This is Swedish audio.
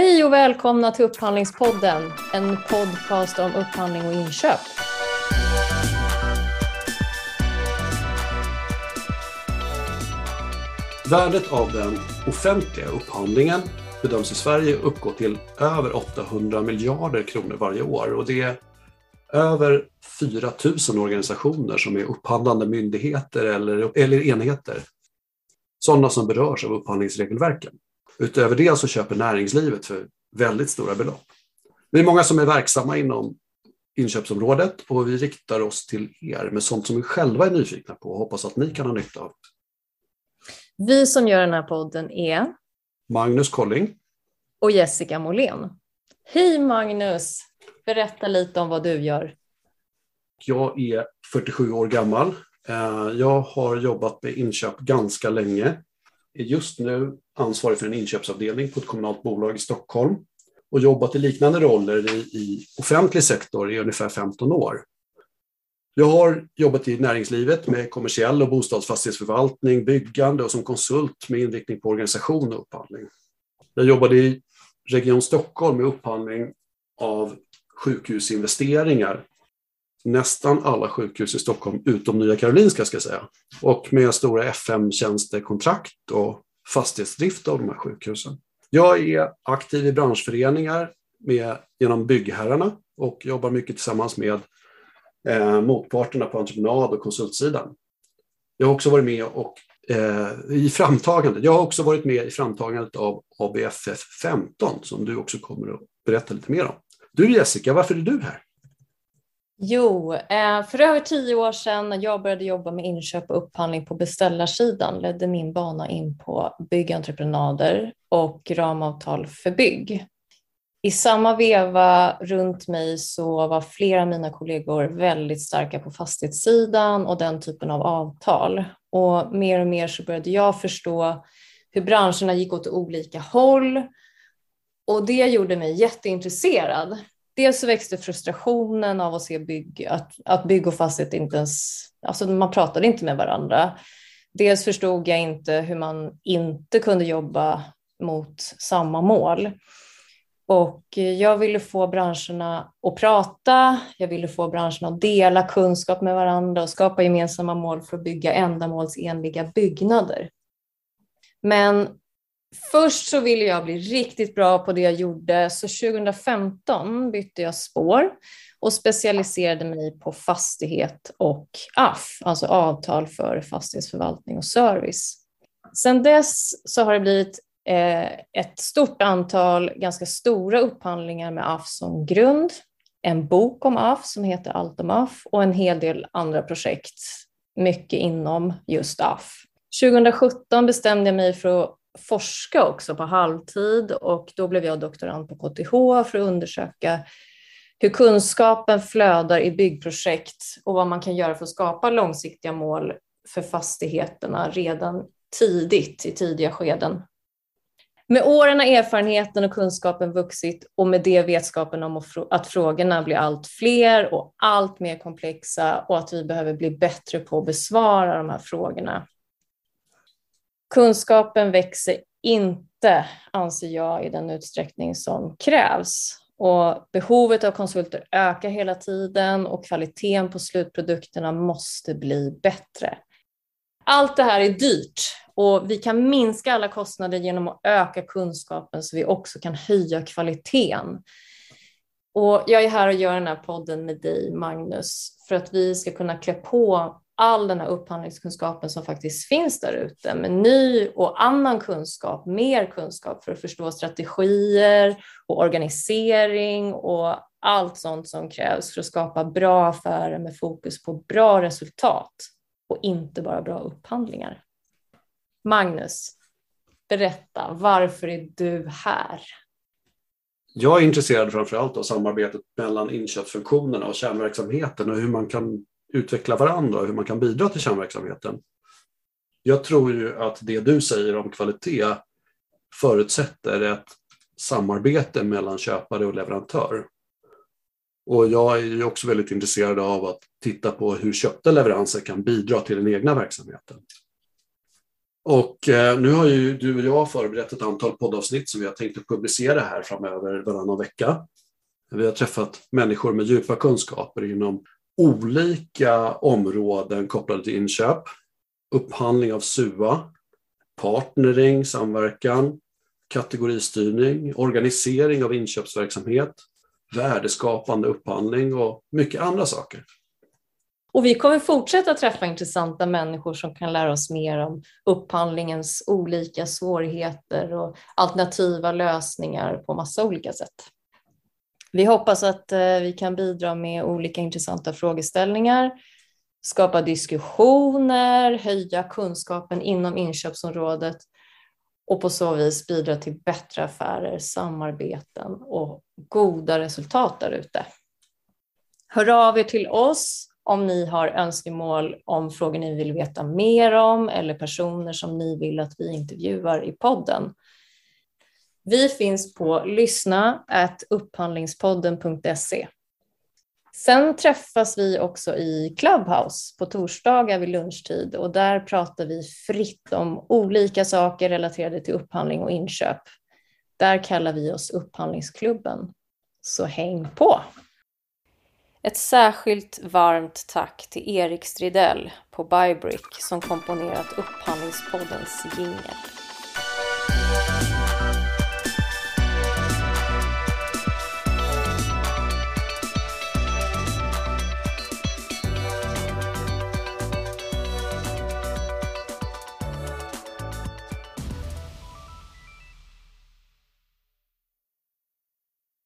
Hej och välkomna till Upphandlingspodden, en podcast om upphandling och inköp. Värdet av den offentliga upphandlingen bedöms i Sverige uppgå till över 800 miljarder kronor varje år och det är över 4 000 organisationer som är upphandlande myndigheter eller, eller enheter. Sådana som berörs av upphandlingsregelverken. Utöver det så köper näringslivet för väldigt stora belopp. Vi är många som är verksamma inom inköpsområdet och vi riktar oss till er med sånt som vi själva är nyfikna på och hoppas att ni kan ha nytta av. Vi som gör den här podden är Magnus Colling och Jessica Molén. Hej Magnus! Berätta lite om vad du gör. Jag är 47 år gammal. Eh, jag har jobbat med inköp ganska länge. Är just nu ansvarig för en inköpsavdelning på ett kommunalt bolag i Stockholm och jobbat i liknande roller i, i offentlig sektor i ungefär 15 år. Jag har jobbat i näringslivet med kommersiell och bostadsfastighetsförvaltning, byggande och som konsult med inriktning på organisation och upphandling. Jag jobbade i Region Stockholm med upphandling av sjukhusinvesteringar. Nästan alla sjukhus i Stockholm utom Nya Karolinska ska jag säga. Och med stora FM-tjänstekontrakt och fastighetsdrift av de här sjukhusen. Jag är aktiv i branschföreningar med, genom byggherrarna och jobbar mycket tillsammans med eh, motparterna på entreprenad och konsultsidan. Jag har också varit med och, eh, i framtagandet. Jag har också varit med i framtagandet av ABFF 15 som du också kommer att berätta lite mer om. Du Jessica, varför är du här? Jo, eh, för över tio år sedan när jag började jobba med inköp och upphandling på beställarsidan ledde min bana in på byggentreprenader och ramavtal för bygg. I samma veva runt mig så var flera av mina kollegor väldigt starka på fastighetssidan och den typen av avtal. Och mer och mer så började jag förstå hur branscherna gick åt olika håll och det gjorde mig jätteintresserad dels så växte frustrationen av att se bygg, att, att bygg och fastighet inte ens, alltså man pratade inte med varandra. Dels förstod jag inte hur man inte kunde jobba mot samma mål. Och jag ville få branscherna att prata, jag ville få branscherna att dela kunskap med varandra och skapa gemensamma mål för att bygga ändamålsenliga byggnader. Men Först så ville jag bli riktigt bra på det jag gjorde, så 2015 bytte jag spår och specialiserade mig på fastighet och AF, alltså avtal för fastighetsförvaltning och service. Sedan dess så har det blivit eh, ett stort antal ganska stora upphandlingar med AF som grund, en bok om AF som heter Allt om AF och en hel del andra projekt, mycket inom just AF. 2017 bestämde jag mig för att forska också på halvtid och då blev jag doktorand på KTH för att undersöka hur kunskapen flödar i byggprojekt och vad man kan göra för att skapa långsiktiga mål för fastigheterna redan tidigt i tidiga skeden. Med åren har erfarenheten och kunskapen vuxit och med det vetskapen om att frågorna blir allt fler och allt mer komplexa och att vi behöver bli bättre på att besvara de här frågorna. Kunskapen växer inte, anser jag, i den utsträckning som krävs. Och behovet av konsulter ökar hela tiden och kvaliteten på slutprodukterna måste bli bättre. Allt det här är dyrt och vi kan minska alla kostnader genom att öka kunskapen så vi också kan höja kvaliteten. Och jag är här och gör den här podden med dig, Magnus, för att vi ska kunna klä på all den här upphandlingskunskapen som faktiskt finns där ute med ny och annan kunskap, mer kunskap för att förstå strategier och organisering och allt sånt som krävs för att skapa bra affärer med fokus på bra resultat och inte bara bra upphandlingar. Magnus, berätta, varför är du här? Jag är intresserad framför allt av samarbetet mellan inköpsfunktionerna och kärnverksamheten och hur man kan utveckla varandra och hur man kan bidra till kärnverksamheten. Jag tror ju att det du säger om kvalitet förutsätter ett samarbete mellan köpare och leverantör. Och jag är ju också väldigt intresserad av att titta på hur köpta leveranser kan bidra till den egna verksamheten. Och eh, nu har ju du och jag förberett ett antal poddavsnitt som vi har tänkt att publicera här framöver varannan vecka. Vi har träffat människor med djupa kunskaper inom olika områden kopplade till inköp, upphandling av SUA, partnering, samverkan, kategoristyrning, organisering av inköpsverksamhet, värdeskapande upphandling och mycket andra saker. Och vi kommer fortsätta träffa intressanta människor som kan lära oss mer om upphandlingens olika svårigheter och alternativa lösningar på massa olika sätt. Vi hoppas att eh, vi kan bidra med olika intressanta frågeställningar, skapa diskussioner, höja kunskapen inom inköpsområdet och på så vis bidra till bättre affärer, samarbeten och goda resultat där ute. Hör av er till oss om ni har önskemål om frågor ni vill veta mer om eller personer som ni vill att vi intervjuar i podden. Vi finns på lyssna upphandlingspodden.se. Sen träffas vi också i Clubhouse på torsdagar vid lunchtid och där pratar vi fritt om olika saker relaterade till upphandling och inköp. Där kallar vi oss Upphandlingsklubben. Så häng på! Ett särskilt varmt tack till Erik Stridell på Bybrick som komponerat Upphandlingspoddens jingel.